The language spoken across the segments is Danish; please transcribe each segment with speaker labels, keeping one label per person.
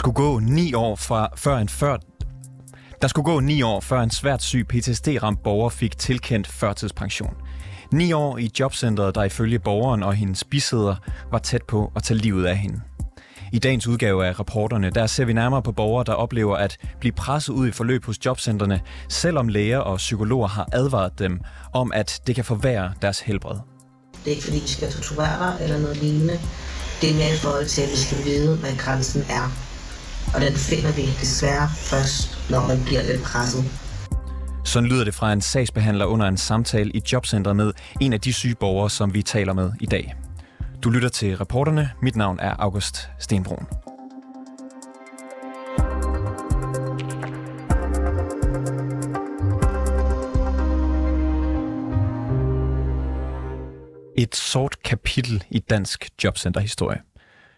Speaker 1: Skulle gå ni år fra, før en før der skulle gå ni år, før en svært syg PTSD-ramt borger fik tilkendt førtidspension. Ni år i jobcentret, der ifølge borgeren og hendes bisæder var tæt på at tage livet af hende. I dagens udgave af rapporterne, der ser vi nærmere på borgere, der oplever at blive presset ud i forløb hos jobcentrene, selvom læger og psykologer har advaret dem om, at det kan forværre deres helbred.
Speaker 2: Det er ikke fordi, vi skal torturere dig eller noget lignende. Det er mere i forhold til, at vi skal vide, hvad grænsen er. Og den finder vi desværre først, når man bliver lidt presset.
Speaker 1: Sådan lyder det fra en sagsbehandler under en samtale i jobcentret med en af de syge borgere, som vi taler med i dag. Du lytter til reporterne. Mit navn er August Stenbrun. Et sort kapitel i dansk jobcenterhistorie.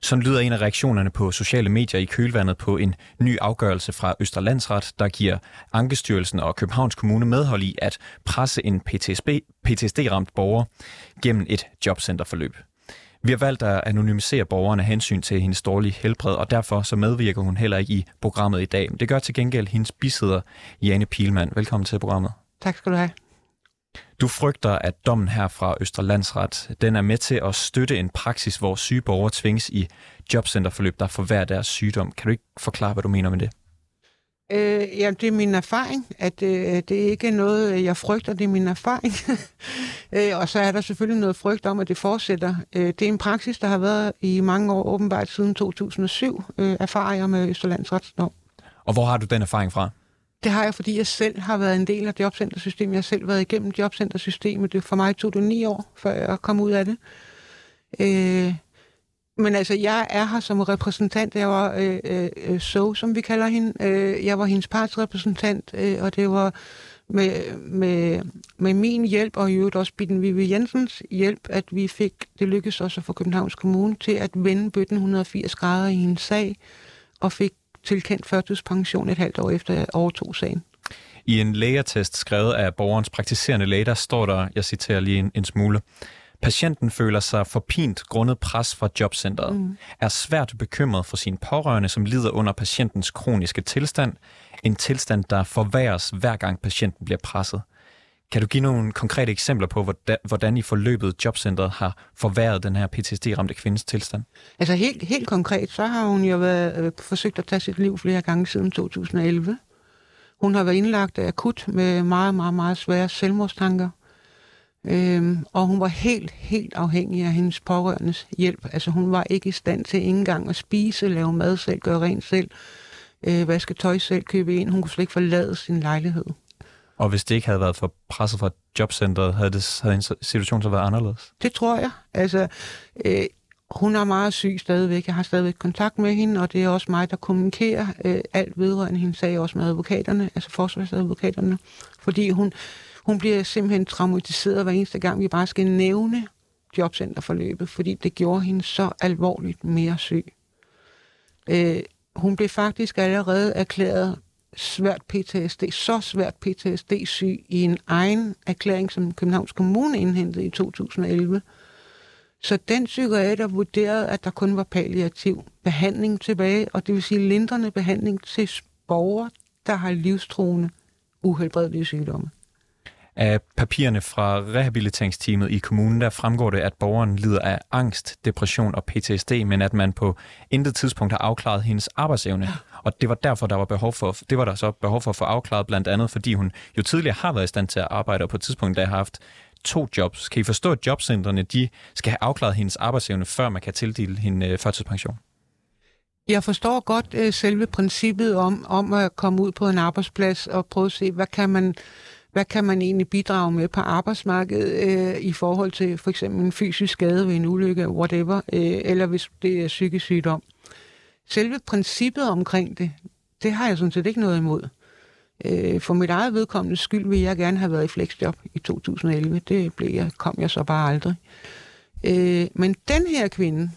Speaker 1: Sådan lyder en af reaktionerne på sociale medier i kølvandet på en ny afgørelse fra Østerlandsret, der giver Ankestyrelsen og Københavns Kommune medhold i at presse en PTSD, PTSD-ramt borger gennem et jobcenterforløb. Vi har valgt at anonymisere borgerne hensyn til hendes dårlige helbred, og derfor så medvirker hun heller ikke i programmet i dag. Det gør til gengæld hendes bisidder, Jane Pilman. Velkommen til programmet.
Speaker 3: Tak skal du have.
Speaker 1: Du frygter, at dommen her fra Østerlandsret, den er med til at støtte en praksis, hvor syge borgere tvinges i jobcenterforløb, der forværrer deres sygdom. Kan du ikke forklare, hvad du mener med det?
Speaker 3: Øh, ja, det er min erfaring, at øh, det er ikke noget, jeg frygter, det er min erfaring. øh, og så er der selvfølgelig noget frygt om, at det fortsætter. Øh, det er en praksis, der har været i mange år, åbenbart siden 2007, øh, erfarer jeg med Østerlandsretsdom.
Speaker 1: Og hvor har du den erfaring fra?
Speaker 3: Det har jeg, fordi jeg selv har været en del af jobcentersystemet. Jeg har selv været igennem jobcentersystemet. Det for mig tog det ni år, før jeg kom ud af det. Øh, men altså, jeg er her som repræsentant. Jeg var øh, øh, øh så, som vi kalder hende. Øh, jeg var hendes partsrepræsentant, øh, og det var med, med, med min hjælp, og i øvrigt også Bitten Vivi Jensens hjælp, at vi fik, det lykkedes også for Københavns Kommune, til at vende bøtten 180 grader i en sag, og fik tilkendt førtidspension et halvt år efter jeg overtog sagen.
Speaker 1: I en lægetest skrevet af borgerens praktiserende læge, der står der, jeg citerer lige en, en smule, Patienten føler sig forpint grundet pres fra jobcentret, mm. er svært bekymret for sine pårørende, som lider under patientens kroniske tilstand, en tilstand, der forværres hver gang patienten bliver presset. Kan du give nogle konkrete eksempler på, hvordan, i forløbet jobcentret har forværret den her PTSD-ramte kvindes tilstand?
Speaker 3: Altså helt, helt konkret, så har hun jo været, øh, forsøgt at tage sit liv flere gange siden 2011. Hun har været indlagt akut med meget, meget, meget svære selvmordstanker. Øhm, og hun var helt, helt afhængig af hendes pårørendes hjælp. Altså hun var ikke i stand til ikke engang at spise, lave mad selv, gøre rent selv, øh, vaske tøj selv, købe ind. Hun kunne slet ikke forlade sin lejlighed.
Speaker 1: Og hvis det ikke havde været for presset fra jobcentret, havde, det, havde en situation så været anderledes?
Speaker 3: Det tror jeg. Altså, øh, hun er meget syg stadigvæk. Jeg har stadigvæk kontakt med hende, og det er også mig, der kommunikerer øh, alt vedrørende hendes sag, også med advokaterne, altså forsvarsadvokaterne. Fordi hun, hun bliver simpelthen traumatiseret hver eneste gang, vi bare skal nævne jobcenterforløbet, fordi det gjorde hende så alvorligt mere syg. Øh, hun blev faktisk allerede erklæret svært PTSD, så svært PTSD-syg i en egen erklæring, som Københavns Kommune indhentede i 2011. Så den psykiater vurderede, at der kun var palliativ behandling tilbage, og det vil sige lindrende behandling til borgere, der har livstruende uhelbredelige sygdomme.
Speaker 1: Af papirerne fra rehabiliteringsteamet i kommunen, der fremgår det, at borgeren lider af angst, depression og PTSD, men at man på intet tidspunkt har afklaret hendes arbejdsevne. Og det var derfor, der var behov for, det var der så behov for at få afklaret, blandt andet fordi hun jo tidligere har været i stand til at arbejde, og på et tidspunkt, der har haft to jobs. Kan I forstå, at jobcentrene de skal have afklaret hendes arbejdsevne, før man kan tildele hende øh, førtidspension?
Speaker 3: Jeg forstår godt øh, selve princippet om, om at komme ud på en arbejdsplads og prøve at se, hvad kan man hvad kan man egentlig bidrage med på arbejdsmarkedet øh, i forhold til for eksempel en fysisk skade ved en ulykke, whatever, øh, eller hvis det er psykisk sygdom. Selve princippet omkring det, det har jeg sådan set ikke noget imod. Øh, for mit eget vedkommende skyld vil jeg gerne have været i flexjob i 2011. Det blev jeg, kom jeg så bare aldrig. Øh, men den her kvinde,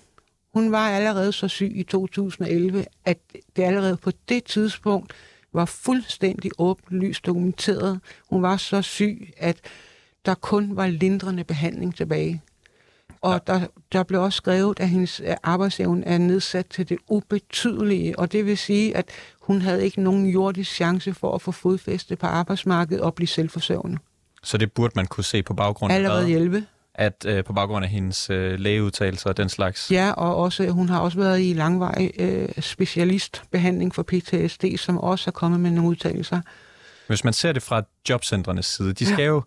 Speaker 3: hun var allerede så syg i 2011, at det allerede på det tidspunkt var fuldstændig åbenlyst dokumenteret. Hun var så syg, at der kun var lindrende behandling tilbage. Og ja. der, der blev også skrevet, at hendes arbejdsevne er nedsat til det ubetydelige, og det vil sige, at hun havde ikke nogen jordisk chance for at få fodfæste på arbejdsmarkedet og blive selvforsørgende.
Speaker 1: Så det burde man kunne se på baggrund af
Speaker 3: Allerede hjælpe.
Speaker 1: At øh, på baggrund af hendes øh, lægeudtalelser og den slags?
Speaker 3: Ja, og også, hun har også været i langvarig øh, specialistbehandling for PTSD, som også er kommet med nogle udtalelser.
Speaker 1: Hvis man ser det fra jobcentrenes side, de skal ja. jo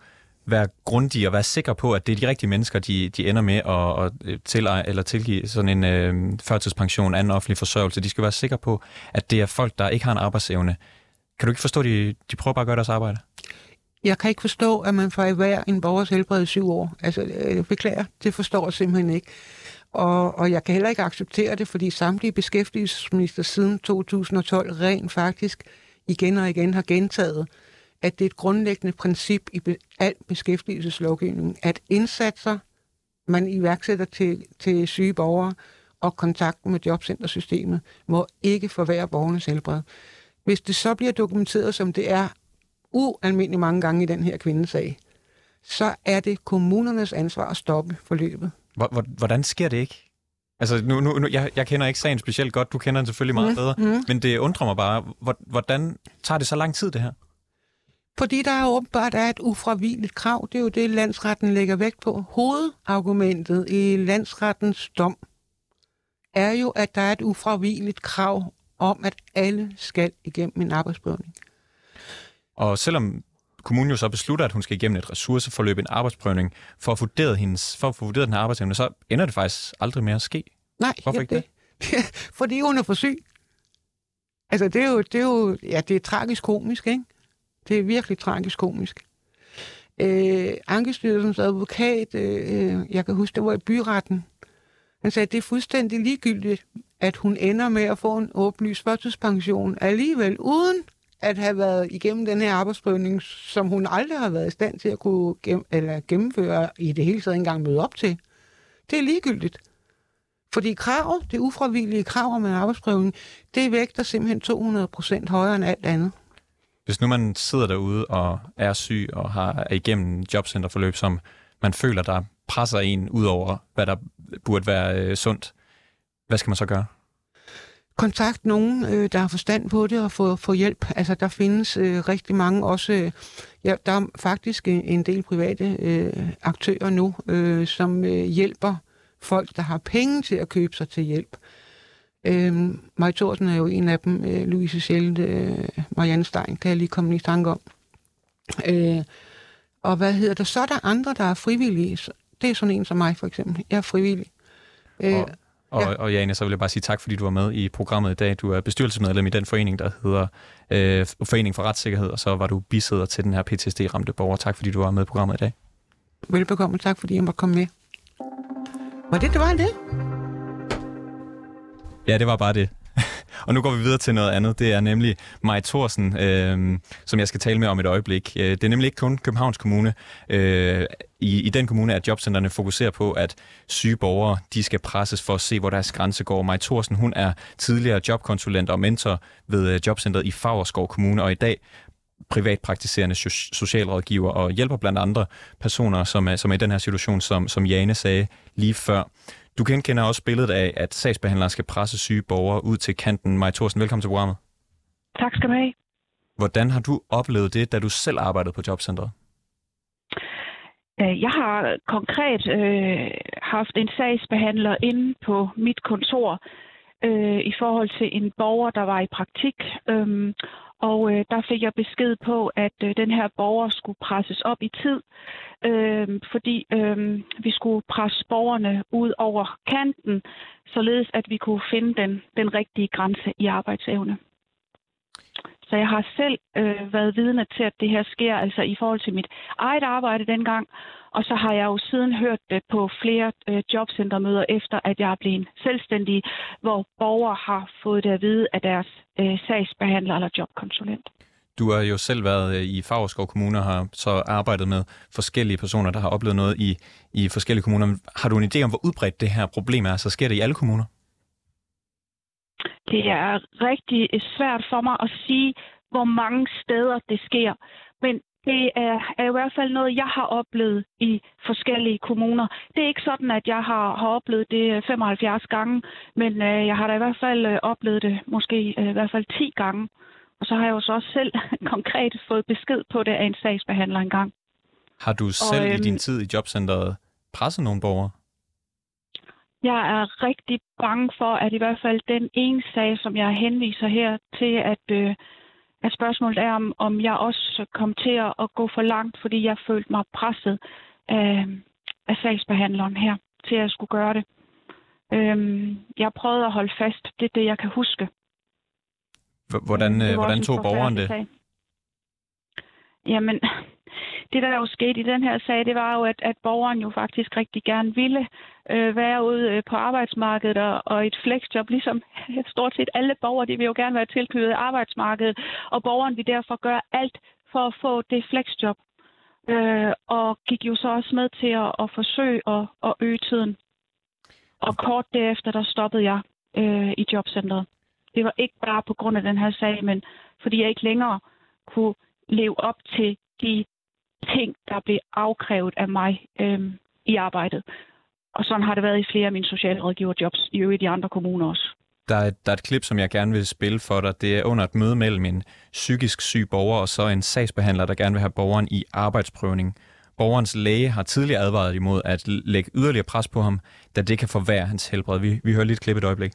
Speaker 1: være grundige og være sikre på, at det er de rigtige mennesker, de, de ender med at, at øh, til, eller tilgive sådan en øh, førtidspension, anden offentlig forsørgelse. De skal være sikre på, at det er folk, der ikke har en arbejdsevne. Kan du ikke forstå, at de, de prøver bare at gøre deres arbejde?
Speaker 3: Jeg kan ikke forstå, at man får hver en borgers helbred i syv år. Altså, øh, jeg beklager, det forstår jeg simpelthen ikke. Og, og jeg kan heller ikke acceptere det, fordi samtlige beskæftigelsesminister siden 2012 rent faktisk igen og igen har gentaget, at det er et grundlæggende princip i al beskæftigelseslovgivning, at indsatser, man iværksætter til, til syge borgere og kontakten med jobcentersystemet, må ikke forværre borgernes helbred. Hvis det så bliver dokumenteret, som det er ualmindeligt mange gange i den her kvindesag, så er det kommunernes ansvar at stoppe forløbet.
Speaker 1: Hvordan sker det ikke? Altså, nu, nu, nu, jeg, jeg kender ikke sagen specielt godt, du kender den selvfølgelig meget mm, bedre, mm. men det undrer mig bare, hvordan tager det så lang tid, det her?
Speaker 3: Fordi der er åbenbart er et ufravigeligt krav. Det er jo det, landsretten lægger vægt på. Hovedargumentet i landsrettens dom er jo, at der er et ufravigeligt krav om, at alle skal igennem en arbejdsprøvning.
Speaker 1: Og selvom kommunen jo så beslutter, at hun skal igennem et ressourceforløb, en arbejdsprøvning, for at, vurdere hendes, for at få vurderet den her arbejdsevne, så ender det faktisk aldrig med at ske.
Speaker 3: Nej,
Speaker 1: Hvorfor ikke det?
Speaker 3: det? Fordi hun er for syg. Altså, det er jo, det er jo ja, det er tragisk komisk, ikke? Det er virkelig tragisk komisk. Øh, Ankestyrelsens advokat, øh, jeg kan huske, det var i byretten, han sagde, at det er fuldstændig ligegyldigt, at hun ender med at få en oplyst førtidspension alligevel, uden at have været igennem den her arbejdsprøvning, som hun aldrig har været i stand til at kunne gennem, eller gennemføre i det hele taget engang møde op til. Det er ligegyldigt. Fordi krav, det ufravillige krav om en arbejdsprøvning, det vægter simpelthen 200 procent højere end alt andet.
Speaker 1: Hvis nu man sidder derude og er syg og har er igennem jobcenterforløb, som man føler, der presser en ud over, hvad der burde være øh, sundt, hvad skal man så gøre?
Speaker 3: Kontakt nogen, øh, der har forstand på det og få, få hjælp. Altså, der findes øh, rigtig mange også... Øh, ja, der er faktisk en del private øh, aktører nu, øh, som øh, hjælper folk, der har penge til at købe sig til hjælp. Øh, Maja Thorsen er jo en af dem, øh, Louise Sjælde, øh, Marianne Stein, kan jeg lige komme i tanke om. Øh, og hvad hedder det? Så er der andre, der er frivillige. Det er sådan en som mig, for eksempel. Jeg er frivillig.
Speaker 1: Øh, og og, ja. og Jane, så vil jeg bare sige tak, fordi du var med i programmet i dag. Du er bestyrelsesmedlem i den forening, der hedder øh, Forening for Retssikkerhed, og så var du bisæder til den her PTSD-ramte borger. Tak, fordi du var med i programmet i dag.
Speaker 3: Velbekomme. Tak, fordi jeg måtte komme med. Var det, det var det?
Speaker 1: Ja, det var bare det. Og nu går vi videre til noget andet. Det er nemlig Maj Thorsen, øh, som jeg skal tale med om et øjeblik. Øh, det er nemlig ikke kun Københavns Kommune. Øh, i, I den kommune er jobcentrene fokuserer på, at syge borgere de skal presses for at se, hvor deres grænse går. Maj Thorsen, hun er tidligere jobkonsulent og mentor ved øh, jobcentret i Fagerskov Kommune, og i dag privatpraktiserende socialrådgiver og hjælper blandt andre personer, som er, som er i den her situation, som, som Jane sagde lige før. Du genkender også billedet af, at sagsbehandlere skal presse syge borgere ud til kanten. Maja Thorsen, velkommen til programmet.
Speaker 4: Tak skal du have.
Speaker 1: Hvordan har du oplevet det, da du selv arbejdede på jobcentret?
Speaker 4: Jeg har konkret øh, haft en sagsbehandler inde på mit kontor øh, i forhold til en borger, der var i praktik. Øh, og øh, der fik jeg besked på, at øh, den her borger skulle presses op i tid, øh, fordi øh, vi skulle presse borgerne ud over kanten, således at vi kunne finde den, den rigtige grænse i arbejdsevne. Så jeg har selv øh, været vidne til, at det her sker altså i forhold til mit eget arbejde dengang. Og så har jeg jo siden hørt det på flere øh, jobcentermøder efter, at jeg er blevet selvstændig, hvor borgere har fået det at vide af deres øh, sagsbehandler eller jobkonsulent.
Speaker 1: Du har jo selv været øh, i Favreskov Kommune og har så arbejdet med forskellige personer, der har oplevet noget i, i forskellige kommuner. Har du en idé om, hvor udbredt det her problem er? Så sker det i alle kommuner?
Speaker 4: Det er rigtig svært for mig at sige, hvor mange steder det sker. Men det er, er i hvert fald noget, jeg har oplevet i forskellige kommuner. Det er ikke sådan, at jeg har, har oplevet det 75 gange, men øh, jeg har da i hvert fald øh, oplevet det måske øh, i hvert fald 10 gange. Og så har jeg jo så også selv konkret fået besked på det af en sagsbehandler engang.
Speaker 1: Har du selv og, øhm, i din tid i jobcentret presset nogle borgere?
Speaker 4: Jeg er rigtig bange for, at i hvert fald den ene sag, som jeg henviser her til, at, øh, at spørgsmålet er, om, om jeg også kom til at, gå for langt, fordi jeg følte mig presset af, af sagsbehandleren her til at skulle gøre det. Øhm, jeg prøvede at holde fast. Det er det, jeg kan huske.
Speaker 1: Hvordan, øh, hvordan tog borgeren det? Sag.
Speaker 4: Jamen, det der jo skete i den her sag, det var jo, at, at borgeren jo faktisk rigtig gerne ville øh, være ude øh, på arbejdsmarkedet og, og et flexjob, ligesom stort set alle borgere, de vil jo gerne være tilknyttet arbejdsmarkedet, og borgeren vil derfor gøre alt for at få det flexjob. Øh, og gik jo så også med til at, at forsøge at, at øge tiden. Og kort derefter, der stoppede jeg øh, i jobcentret. Det var ikke bare på grund af den her sag, men fordi jeg ikke længere kunne leve op til de ting, der blev afkrævet af mig øh, i arbejdet. Og sådan har det været i flere af mine socialrådgiverjobs, i øvrigt i andre kommuner også.
Speaker 1: Der er, der er et klip, som jeg gerne vil spille for dig. Det er under et møde mellem en psykisk syg borger og så en sagsbehandler, der gerne vil have borgeren i arbejdsprøvning. Borgerens læge har tidligere advaret imod at lægge yderligere pres på ham, da det kan forværre hans helbred. Vi, vi hører lige et klip et øjeblik.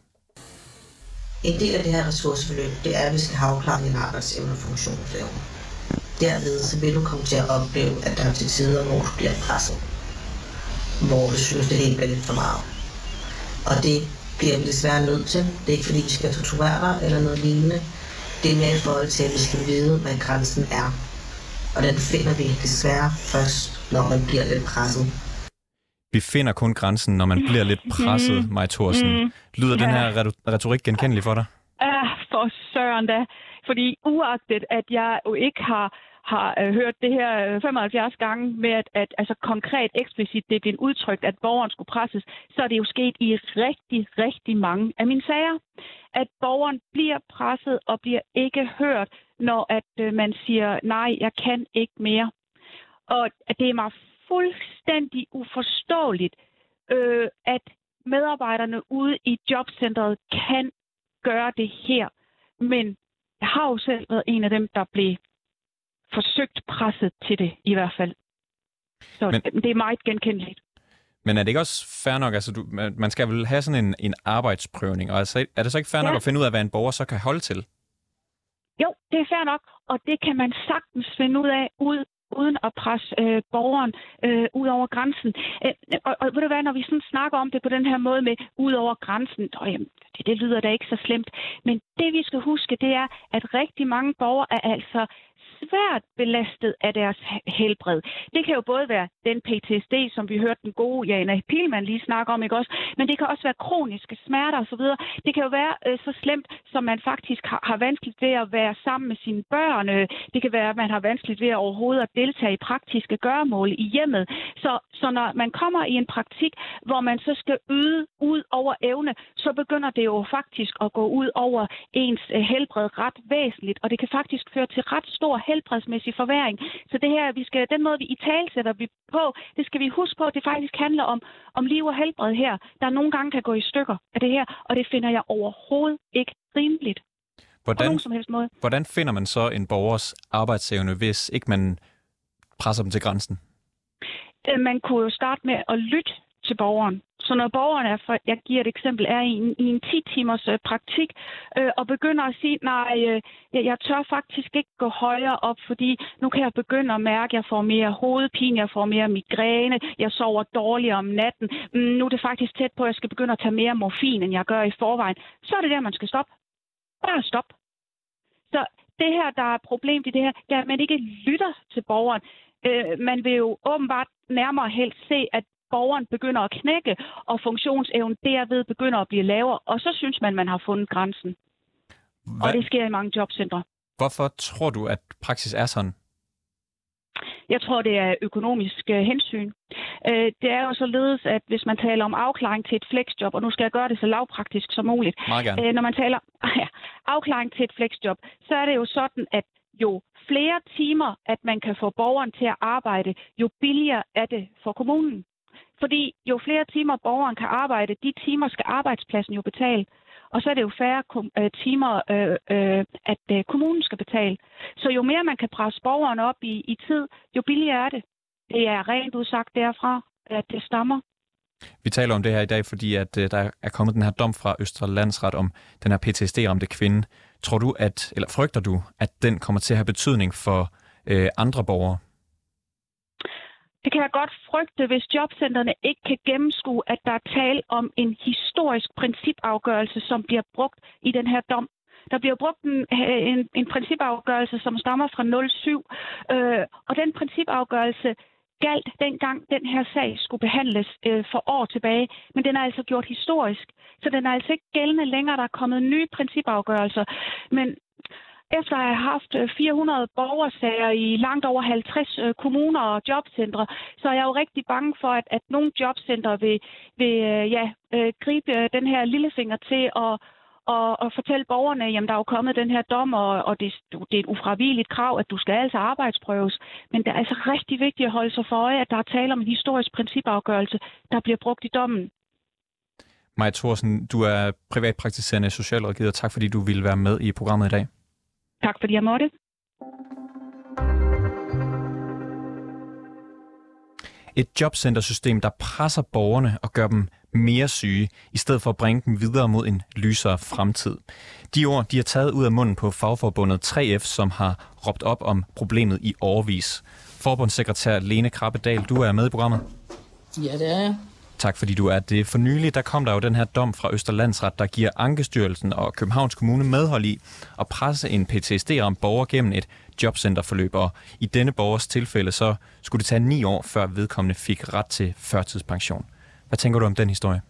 Speaker 2: En del af det her ressourceforløb, det er, at vi skal have afklaret din arbejdsevne og funktionsevne. Derved så vil du komme til at opleve, at der er til tider, hvor du bliver presset. Hvor du synes, det helt bliver lidt for meget. Og det bliver vi desværre nødt til. Det er ikke fordi, vi skal torturere dig eller noget lignende. Det er mere i forhold til, at vi skal vide, hvad grænsen er. Og den finder vi desværre først, når man bliver lidt presset.
Speaker 1: Vi finder kun grænsen, når man bliver lidt presset, mm. Maj Thorsen. Mm. Lyder ja. den her retorik genkendelig for dig?
Speaker 4: Ja, for søren da. Fordi uagtet, at jeg jo ikke har har øh, hørt det her øh, 75 gange med, at, at altså konkret eksplicit det bliver udtrykt, at borgeren skulle presses, så er det jo sket i rigtig, rigtig mange af mine sager. At borgeren bliver presset og bliver ikke hørt, når at øh, man siger, nej, jeg kan ikke mere. Og at det er mig fuldstændig uforståeligt, øh, at medarbejderne ude i jobcentret kan gøre det her. Men jeg har jo selv været en af dem, der blev forsøgt presset til det, i hvert fald. Så men, det er meget genkendeligt.
Speaker 1: Men er det ikke også fair nok, altså du, man skal vel have sådan en, en arbejdsprøvning, og altså, er det så ikke fair ja. nok at finde ud af, hvad en borger så kan holde til?
Speaker 4: Jo, det er fair nok, og det kan man sagtens finde ud af ud uden at presse øh, borgeren øh, ud over grænsen. Øh, og, og ved du hvad, når vi sådan snakker om det på den her måde med ud over grænsen, og jamen, det, det lyder da ikke så slemt, men det vi skal huske, det er, at rigtig mange borgere er altså svært belastet af deres helbred. Det kan jo både være den PTSD, som vi hørte den gode Jana Pilman lige snakke om, ikke også? Men det kan også være kroniske smerter osv. Det kan jo være øh, så slemt, som man faktisk har, har vanskeligt ved at være sammen med sine børn. Øh. Det kan være, at man har vanskeligt ved at overhovedet at deltage i praktiske gøremål i hjemmet. Så, så når man kommer i en praktik, hvor man så skal yde ud over evne, så begynder det jo faktisk at gå ud over ens øh, helbred ret væsentligt, og det kan faktisk føre til ret stor helbredsmæssig forværing. Så det her, vi skal, den måde, vi i talsætter vi på, det skal vi huske på, at det faktisk handler om, om liv og helbred her, der nogle gange kan gå i stykker af det her, og det finder jeg overhovedet ikke rimeligt.
Speaker 1: Hvordan,
Speaker 4: som helst måde.
Speaker 1: hvordan finder man så en borgers arbejdsevne, hvis ikke man presser dem til grænsen?
Speaker 4: Øh, man kunne jo starte med at lytte til borgeren. Så når borgeren er, for, jeg giver et eksempel, er i en, i en 10-timers øh, praktik øh, og begynder at sige, nej, øh, jeg, jeg tør faktisk ikke gå højere op, fordi nu kan jeg begynde at mærke, at jeg får mere hovedpine, jeg får mere migræne, jeg sover dårligere om natten. Mm, nu er det faktisk tæt på, at jeg skal begynde at tage mere morfin, end jeg gør i forvejen. Så er det der, man skal stoppe. Bare stop. Så det her, der er problemet i det her, det er, at man ikke lytter til borgeren. Øh, man vil jo åbenbart nærmere helst se, at borgeren begynder at knække, og funktionsevnen derved begynder at blive lavere, og så synes man, man har fundet grænsen. Hvad? Og det sker i mange jobcentre.
Speaker 1: Hvorfor tror du, at praksis er sådan?
Speaker 4: Jeg tror, det er økonomisk øh, hensyn. Øh, det er jo således, at hvis man taler om afklaring til et flexjob, og nu skal jeg gøre det så lavpraktisk som muligt. Øh, når man taler ja, afklaring til et flexjob, så er det jo sådan, at jo flere timer, at man kan få borgeren til at arbejde, jo billigere er det for kommunen. Fordi jo flere timer borgeren kan arbejde, de timer skal arbejdspladsen jo betale. Og så er det jo færre øh, timer, øh, øh, at øh, kommunen skal betale. Så jo mere man kan presse borgeren op i, i tid, jo billigere er det. Det er rent udsagt derfra, at det stammer.
Speaker 1: Vi taler om det her i dag, fordi at øh, der er kommet den her dom fra Østre Landsret om den her PTSD-ramte kvinde. Tror du, at, eller frygter du, at den kommer til at have betydning for øh, andre borgere?
Speaker 4: Det kan jeg godt frygte, hvis jobcentrene ikke kan gennemskue, at der er tale om en historisk principafgørelse, som bliver brugt i den her dom. Der bliver brugt en, en, en principafgørelse, som stammer fra 07, øh, og den principafgørelse galt dengang den her sag skulle behandles øh, for år tilbage, men den er altså gjort historisk. Så den er altså ikke gældende længere. Der er kommet nye principafgørelser. Men efter at have haft øh, 400 borgersager i langt over 50 øh, kommuner og jobcentre, så er jeg jo rigtig bange for, at, at nogle jobcentre vil, vil øh, ja, gribe den her lillefinger til at og, og fortælle borgerne, jamen der er jo kommet den her dom, og, og det, det er et ufravigeligt krav, at du skal altså arbejdsprøves. Men det er altså rigtig vigtigt at holde sig for øje, at der er tale om en historisk principafgørelse, der bliver brugt i dommen.
Speaker 1: Maja Thorsen, du er privatpraktiserende socialrådgiver. Tak fordi du ville være med i programmet i dag.
Speaker 4: Tak fordi jeg måtte.
Speaker 1: Et jobcentersystem, der presser borgerne og gør dem mere syge, i stedet for at bringe dem videre mod en lysere fremtid. De ord de er taget ud af munden på fagforbundet 3F, som har råbt op om problemet i årvis. Forbundssekretær Lene Krabbedal, du er med i programmet.
Speaker 5: Ja, det er jeg.
Speaker 1: Tak fordi du er det. For nylig der kom der jo den her dom fra Østerlandsret, der giver Ankestyrelsen og Københavns Kommune medhold i at presse en PTSD om borger gennem et jobcenterforløb. Og i denne borgers tilfælde så skulle det tage ni år, før vedkommende fik ret til førtidspension. Hvad tænker du om den historie?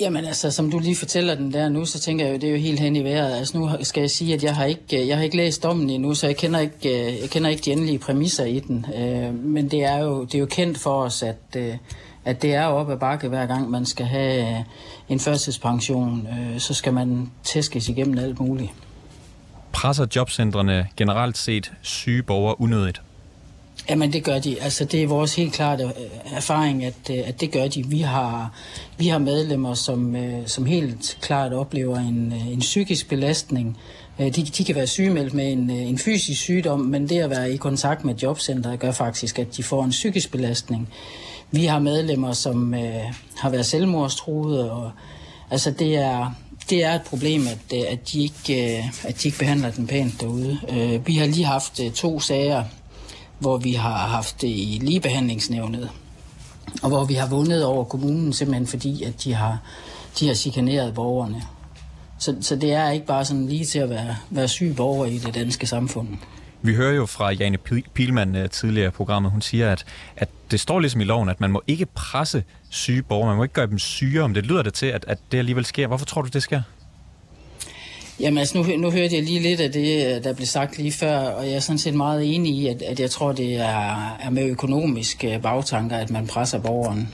Speaker 5: Jamen altså, som du lige fortæller den der nu, så tænker jeg jo, det er jo helt hen i vejret. Altså nu skal jeg sige, at jeg har ikke, jeg har ikke læst dommen endnu, så jeg kender ikke, jeg kender ikke de endelige præmisser i den. Øh, men det er jo, det er jo kendt for os, at, øh, at det er op ad bakke hver gang, man skal have en førstidspension. Øh, så skal man tæskes igennem alt muligt.
Speaker 1: Presser jobcentrene generelt set syge borgere unødigt?
Speaker 5: Jamen det gør de. Altså det er vores helt klare øh, erfaring, at, øh, at det gør de. Vi har, vi har medlemmer, som, øh, som helt klart oplever en, en psykisk belastning. De, de kan være sygemeldt med en, en fysisk sygdom, men det at være i kontakt med jobcenteret gør faktisk, at de får en psykisk belastning. Vi har medlemmer, som øh, har været selvmordstruede, og altså det er, det er et problem, at, øh, at, de ikke, øh, at de ikke behandler den pænt derude. Øh, vi har lige haft to sager hvor vi har haft det i ligebehandlingsnævnet, og hvor vi har vundet over kommunen, simpelthen fordi, at de har, de har chikaneret borgerne. Så, så det er ikke bare sådan lige til at være, være syg borger i det danske samfund.
Speaker 1: Vi hører jo fra Jane Pilman øh, tidligere i programmet, hun siger, at, at det står ligesom i loven, at man må ikke presse syge borgere, man må ikke gøre dem syge, om det lyder det til, at, at det alligevel sker. Hvorfor tror du, det sker?
Speaker 5: Jamen altså, nu, nu hørte jeg lige lidt af det, der blev sagt lige før, og jeg er sådan set meget enig i, at, at jeg tror, det er, er med økonomiske bagtanker, at man presser borgeren.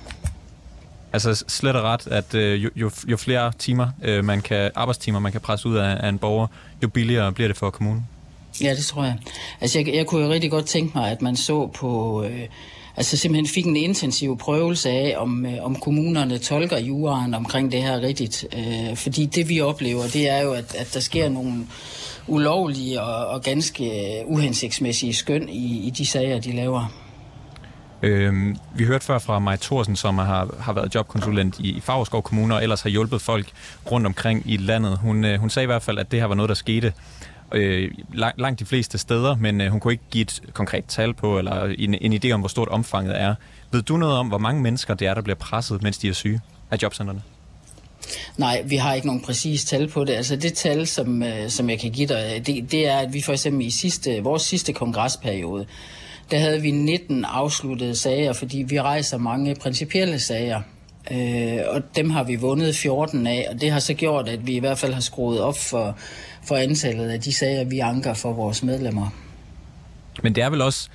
Speaker 1: Altså slet og ret, at øh, jo, jo, jo flere timer, øh, man kan, arbejdstimer man kan presse ud af, af en borger, jo billigere bliver det for kommunen.
Speaker 5: Ja, det tror jeg. Altså jeg, jeg kunne jo rigtig godt tænke mig, at man så på... Øh, altså simpelthen fik en intensiv prøvelse af, om, øh, om kommunerne tolker juraen omkring det her rigtigt. Øh, fordi det vi oplever, det er jo, at, at der sker nogle ulovlige og, og ganske uhensigtsmæssige skøn i, i de sager, de laver.
Speaker 1: Øhm, vi hørte før fra Maja Thorsen, som har, har været jobkonsulent i, i Fagerskov Kommune og ellers har hjulpet folk rundt omkring i landet. Hun, øh, hun sagde i hvert fald, at det her var noget, der skete øh, langt, langt de fleste steder, men øh, hun kunne ikke give et konkret tal på, eller en, en idé om, hvor stort omfanget er. Ved du noget om, hvor mange mennesker det er, der bliver presset, mens de er syge af jobcentrene?
Speaker 5: Nej, vi har ikke nogen præcis tal på det. Altså det tal, som, øh, som jeg kan give dig, det, det er, at vi for eksempel i sidste, vores sidste kongresperiode, der havde vi 19 afsluttede sager, fordi vi rejser mange principielle sager. Øh, og dem har vi vundet 14 af, og det har så gjort, at vi i hvert fald har skruet op for, for antallet af de sager, vi anker for vores medlemmer.
Speaker 1: Men det er vel også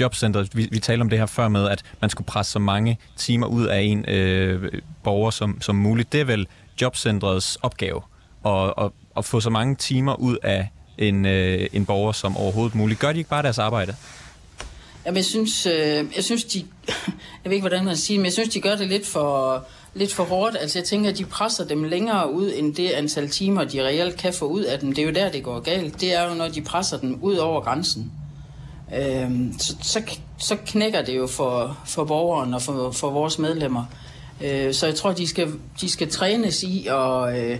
Speaker 1: jobcentret, vi, vi talte om det her før med, at man skulle presse så mange timer ud af en øh, borger som, som muligt. Det er vel jobcentrets opgave at, at, at få så mange timer ud af en, øh, en borger som overhovedet muligt. Gør de ikke bare deres arbejde?
Speaker 5: Jamen, jeg synes, øh, jeg synes de, jeg ved ikke, hvordan man siger, men jeg synes, de gør det lidt for, lidt for hårdt. Altså, jeg tænker, at de presser dem længere ud, end det antal timer, de reelt kan få ud af dem. Det er jo der, det går galt. Det er jo, når de presser dem ud over grænsen. Øh, så, så, så knækker det jo for, for borgeren og for, for vores medlemmer. Øh, så jeg tror, de skal, de skal trænes i at, øh,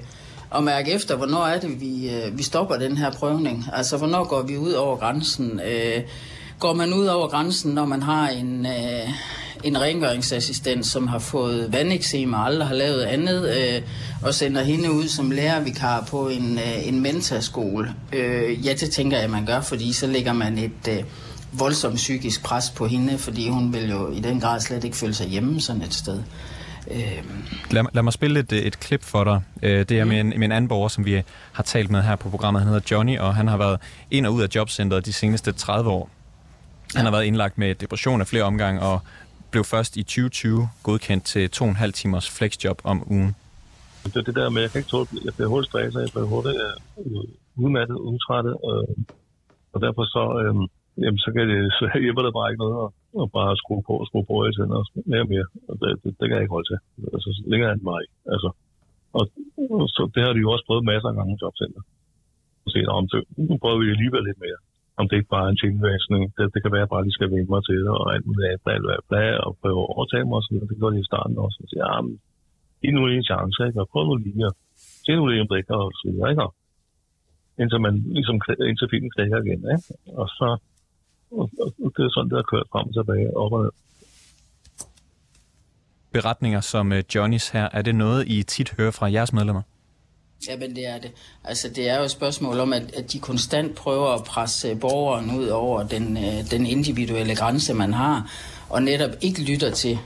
Speaker 5: at mærke efter, hvornår er det, vi, øh, vi stopper den her prøvning. Altså, hvornår går vi ud over grænsen? Øh, går man ud over grænsen, når man har en, øh, en rengøringsassistent, som har fået vandeksem og aldrig har lavet andet, øh, og sender hende ud som lærervikar på en, øh, en mentaskole. Øh, ja, det tænker jeg, man gør, fordi så lægger man et øh, voldsomt psykisk pres på hende, fordi hun vil jo i den grad slet ikke føle sig hjemme sådan et sted.
Speaker 1: Øh. Lad, lad mig spille et, et klip for dig. Øh, det er med en, med en anden borger, som vi har talt med her på programmet. Han hedder Johnny, og han har været ind og ud af jobcentret de seneste 30 år. Han har været indlagt med depression af flere omgange, og blev først i 2020 godkendt til 2,5 timers flexjob om ugen.
Speaker 6: Det er det der med, at jeg kan ikke tåle, jeg bliver hurtigt stresset, jeg bliver hurtigt uh, udmattet, udtrættet, øh, og derfor så, øh, jamen, så, kan det, så hjælper det bare ikke noget at, at bare skrue på og skrue på hele tiden, og mere og mere. Og det, det, det, kan jeg ikke holde til. Altså, længere end mig. Altså, og, og, så det har de jo også prøvet masser af gange i jobcenter. Og se, om så nu prøver vi alligevel lidt mere om det ikke bare er en tilvæsning. Det, det kan være, at jeg bare lige skal vende mig til det, og alt muligt andet, bla, bla, bla, og prøve at overtage mig, og sådan noget. Det gør de i starten også. Og siger, ja, ah, men, giv nu en chance, ikke? Og prøv nu lige at se nu lige, om det ikke og så videre, ikke? Indtil man ligesom, indtil filmen knækker igen, ikke? Og så, og, og, det er sådan, det har kørt frem og tilbage, op og ned.
Speaker 1: Beretninger som øh, Johnnys her, er det noget, I tit hører fra jeres medlemmer?
Speaker 5: Ja, men det er det. Altså, det er jo et spørgsmål om, at, at de konstant prøver at presse øh, borgeren ud over den, øh, den individuelle grænse, man har, og netop ikke lytter til,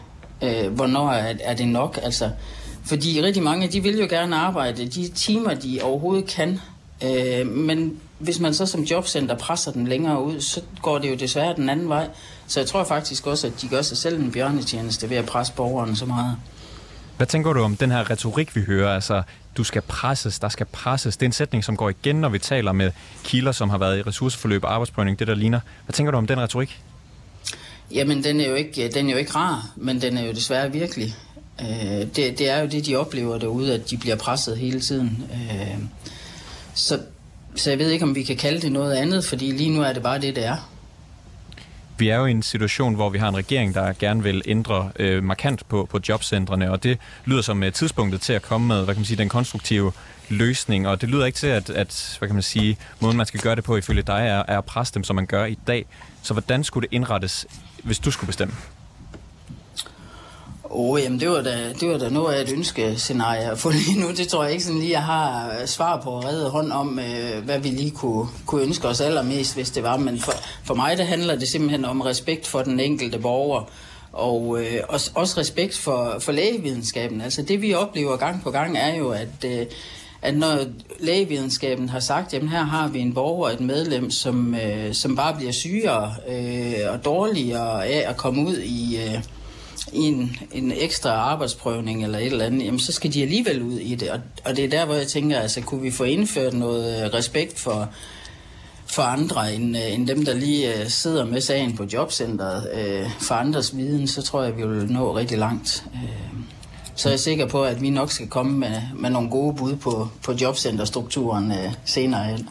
Speaker 5: øh, hvornår er, er det nok. Altså, fordi rigtig mange, de vil jo gerne arbejde de timer, de overhovedet kan, øh, men hvis man så som jobcenter presser den længere ud, så går det jo desværre den anden vej. Så jeg tror faktisk også, at de gør sig selv en bjørnetjeneste ved at presse borgeren så meget.
Speaker 1: Hvad tænker du om den her retorik, vi hører? Altså, du skal presses, der skal presses. Det er en sætning, som går igen, når vi taler med kilder, som har været i ressourceforløb og arbejdsprøvning, det der ligner. Hvad tænker du om den retorik?
Speaker 5: Jamen, den er jo ikke, den er jo ikke rar, men den er jo desværre virkelig. Øh, det, det er jo det, de oplever derude, at de bliver presset hele tiden. Øh, så, så jeg ved ikke, om vi kan kalde det noget andet, fordi lige nu er det bare det, det er.
Speaker 1: Vi er jo i en situation, hvor vi har en regering, der gerne vil ændre øh, markant på, på jobcentrene, og det lyder som øh, tidspunktet til at komme med hvad kan man sige, den konstruktive løsning, og det lyder ikke til, at, at hvad kan man sige, måden man skal gøre det på ifølge dig er, er at presse dem, som man gør i dag. Så hvordan skulle det indrettes, hvis du skulle bestemme?
Speaker 5: Åh, oh, jamen det var, da, det var da noget af et ønskescenarie For lige nu. Det tror jeg ikke sådan lige, jeg har øh, svar på at redde hånd om, øh, hvad vi lige kunne, kunne ønske os allermest, hvis det var. Men for, for mig, det handler det simpelthen om respekt for den enkelte borger. Og øh, også, også respekt for, for lægevidenskaben. Altså det, vi oplever gang på gang, er jo, at... Øh, at når lægevidenskaben har sagt, jamen her har vi en borger, et medlem, som, øh, som bare bliver sygere øh, og dårligere af at komme ud i, øh, i en, en ekstra arbejdsprøvning eller et eller andet, jamen så skal de alligevel ud i det. Og, og det er der, hvor jeg tænker, altså kunne vi få indført noget øh, respekt for, for andre end, øh, end dem, der lige uh, sidder med sagen på jobcentret. Uh, for andres viden, så tror jeg, vi vil nå rigtig langt. Uh, så er jeg sikker på, at vi nok skal komme med, med nogle gode bud på, på jobcenterstrukturen uh, senere hen.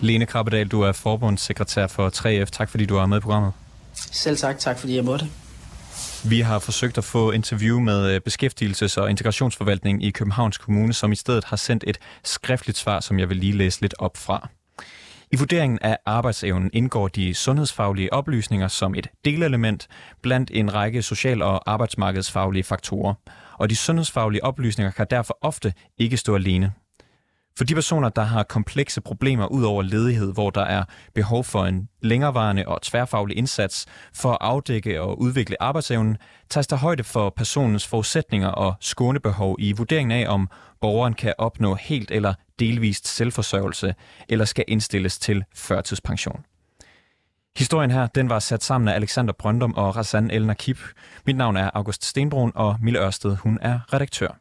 Speaker 1: Lene Krabbedal, du er forbundssekretær for 3F. Tak fordi du er med i programmet.
Speaker 5: Selv tak. Tak fordi jeg måtte.
Speaker 1: Vi har forsøgt at få interview med øh, beskæftigelses- og integrationsforvaltningen i Københavns Kommune, som i stedet har sendt et skriftligt svar, som jeg vil lige læse lidt op fra. I vurderingen af arbejdsevnen indgår de sundhedsfaglige oplysninger som et delelement blandt en række social- og arbejdsmarkedsfaglige faktorer, og de sundhedsfaglige oplysninger kan derfor ofte ikke stå alene. For de personer, der har komplekse problemer ud over ledighed, hvor der er behov for en længerevarende og tværfaglig indsats for at afdække og udvikle arbejdsevnen, tages der højde for personens forudsætninger og skånebehov i vurderingen af, om borgeren kan opnå helt eller delvist selvforsørgelse eller skal indstilles til førtidspension. Historien her, den var sat sammen af Alexander Brøndum og Rassan El Nakib. Mit navn er August Stenbrun, og Mille Ørsted, hun er redaktør.